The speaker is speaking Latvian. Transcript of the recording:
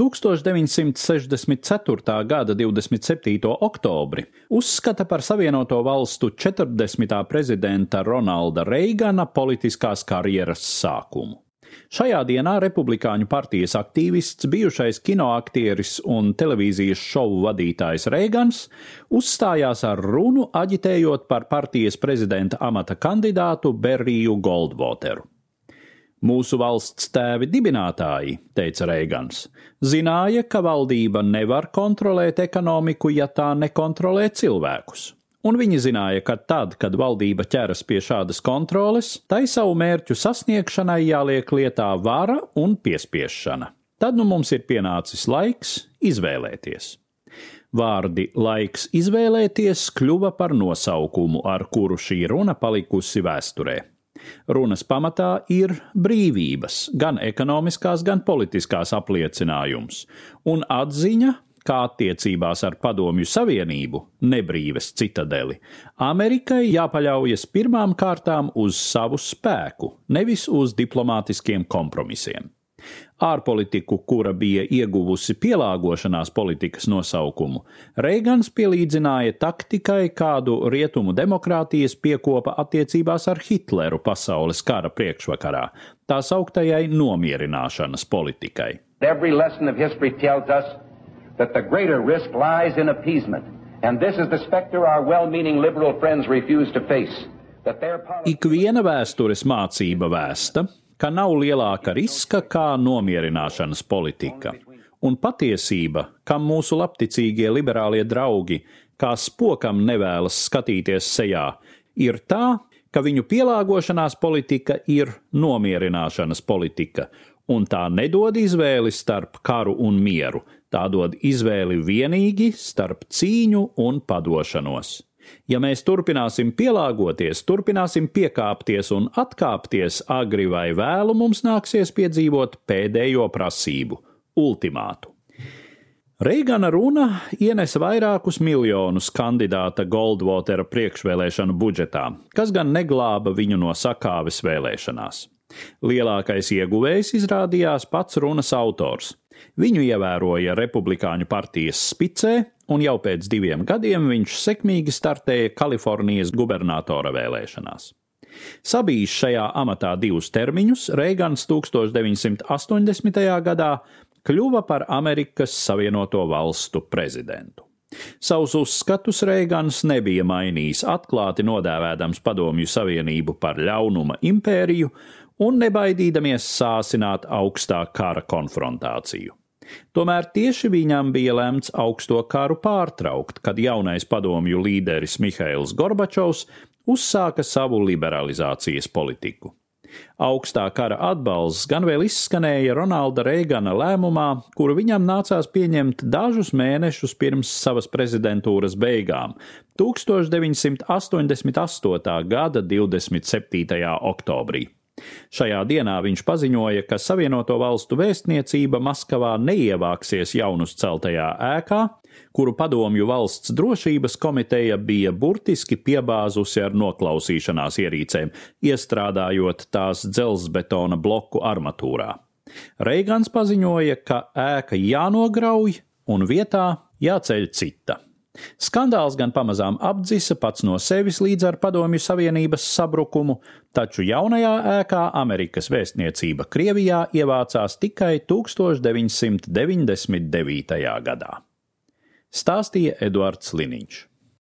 1964. gada 27. oktobri uzskata par Savienoto valstu 40. prezidenta Ronalda Reigana politiskās karjeras sākumu. Šajā dienā Republikāņu partijas aktīvists, bijušais kinoaktieris un televīzijas šovu vadītājs Reigans uzstājās ar runu aģitējot par partijas prezidenta amata kandidātu Berriju Goldwateru. Mūsu valsts tēvi dibinātāji, teica Reigans, zināja, ka valdība nevar kontrolēt ekonomiku, ja tā nekontrolē cilvēkus. Un viņi zināja, ka tad, kad valdība ķeras pie šādas kontroles, tai savu mērķu sasniegšanai jāliek lietā vara un piespiešana. Tad nu mums ir pienācis laiks izvēlēties. Vārdi laiks izvēlēties kļuva par nosaukumu, ar kuru šī runa palikusi vēsturē. Runas pamatā ir brīvības, gan ekonomiskās, gan politiskās apliecinājums, un atziņa, kā attiecībās ar Padomju Savienību, nebrīves citadeli, Amerikai jāpaļaujas pirmām kārtām uz savu spēku, nevis uz diplomātiskiem kompromisiem ārpolitiku, kura bija ieguvusi pielāgošanās politikas nosaukumu, Reigans pielīdzināja taktikai, kādu rietumu demokrātijas piekopa attiecībās ar Hitleru pasaules kara priekšvakarā, tā sauktajai nomierināšanas politikai. Every lesson of history tells us that the greater risk lies in appeasement, and this is the specter our well-meaning liberal friends refuse to face. Ik viena vēstures mācība vēsta, ka nav lielāka riska kā nomierināšanas politika. Un patiesība, kam mūsu labticīgie liberālie draugi, kā spokam nevēlas skatīties sejā, ir tā, ka viņu pielāgošanās politika ir nomierināšanas politika, un tā nedod izvēli starp karu un mieru, tā dod izvēli vienīgi starp cīņu un padošanos. Ja mēs turpināsim pielāgoties, turpināsim piekāpties un atkāpties, agri vai vēlu mums nāksies piedzīvot pēdējo prasību - ultimātu. Reigana runa ienesa vairākus miljonus kandidāta Goldwatera priekšvēlēšanu budžetā, kas gan neglāba viņu no sakāves vēlēšanās. Lielākais ieguvējs izrādījās pats runas autors. Viņu ievēroja Republikāņu partijas spicē, un jau pēc diviem gadiem viņš sekmīgi startēja Kalifornijas gubernatora vēlēšanās. Sabijis šajā amatā divus termiņus, Reigans 1980. gadā kļuva par Amerikas Savienoto Valstu prezidentu. Savus uzskatus Reigans nebija mainījis, atklāti nodēvēdams Padomju Savienību par ļaunuma impēriju un nebaidīdamies sāsināt augstā kara konfrontāciju. Tomēr tieši viņam bija lemts augsto karu pārtraukt, kad jaunais padomju līderis Mihails Gorbačovs uzsāka savu liberalizācijas politiku. Augstā kara atbalsts gan vēl izskanēja Ronalda Reigana lēmumā, kuru viņam nācās pieņemt dažus mēnešus pirms savas prezidentūras beigām - 1988. gada 27. oktobrī. Šajā dienā viņš paziņoja, ka Savienoto valstu vēstniecība Maskavā neievāksies jaunus celtajā ēkā, kuru padomju valsts drošības komiteja bija burtiski piebāzusi ar noklausīšanās ierīcēm, iestrādājot tās dzelzbetona bloku armatūrā. Reigans paziņoja, ka ēka jānograuj un vietā jāceļ cita. Skandāls gan pamazām apdzisa pats no sevis līdz ar Padomju Savienības sabrukumu, taču jaunajā ēkā Amerikas vēstniecība Krievijā ievācās tikai 1999. gadā. Stāstīja Eduards Liniņš.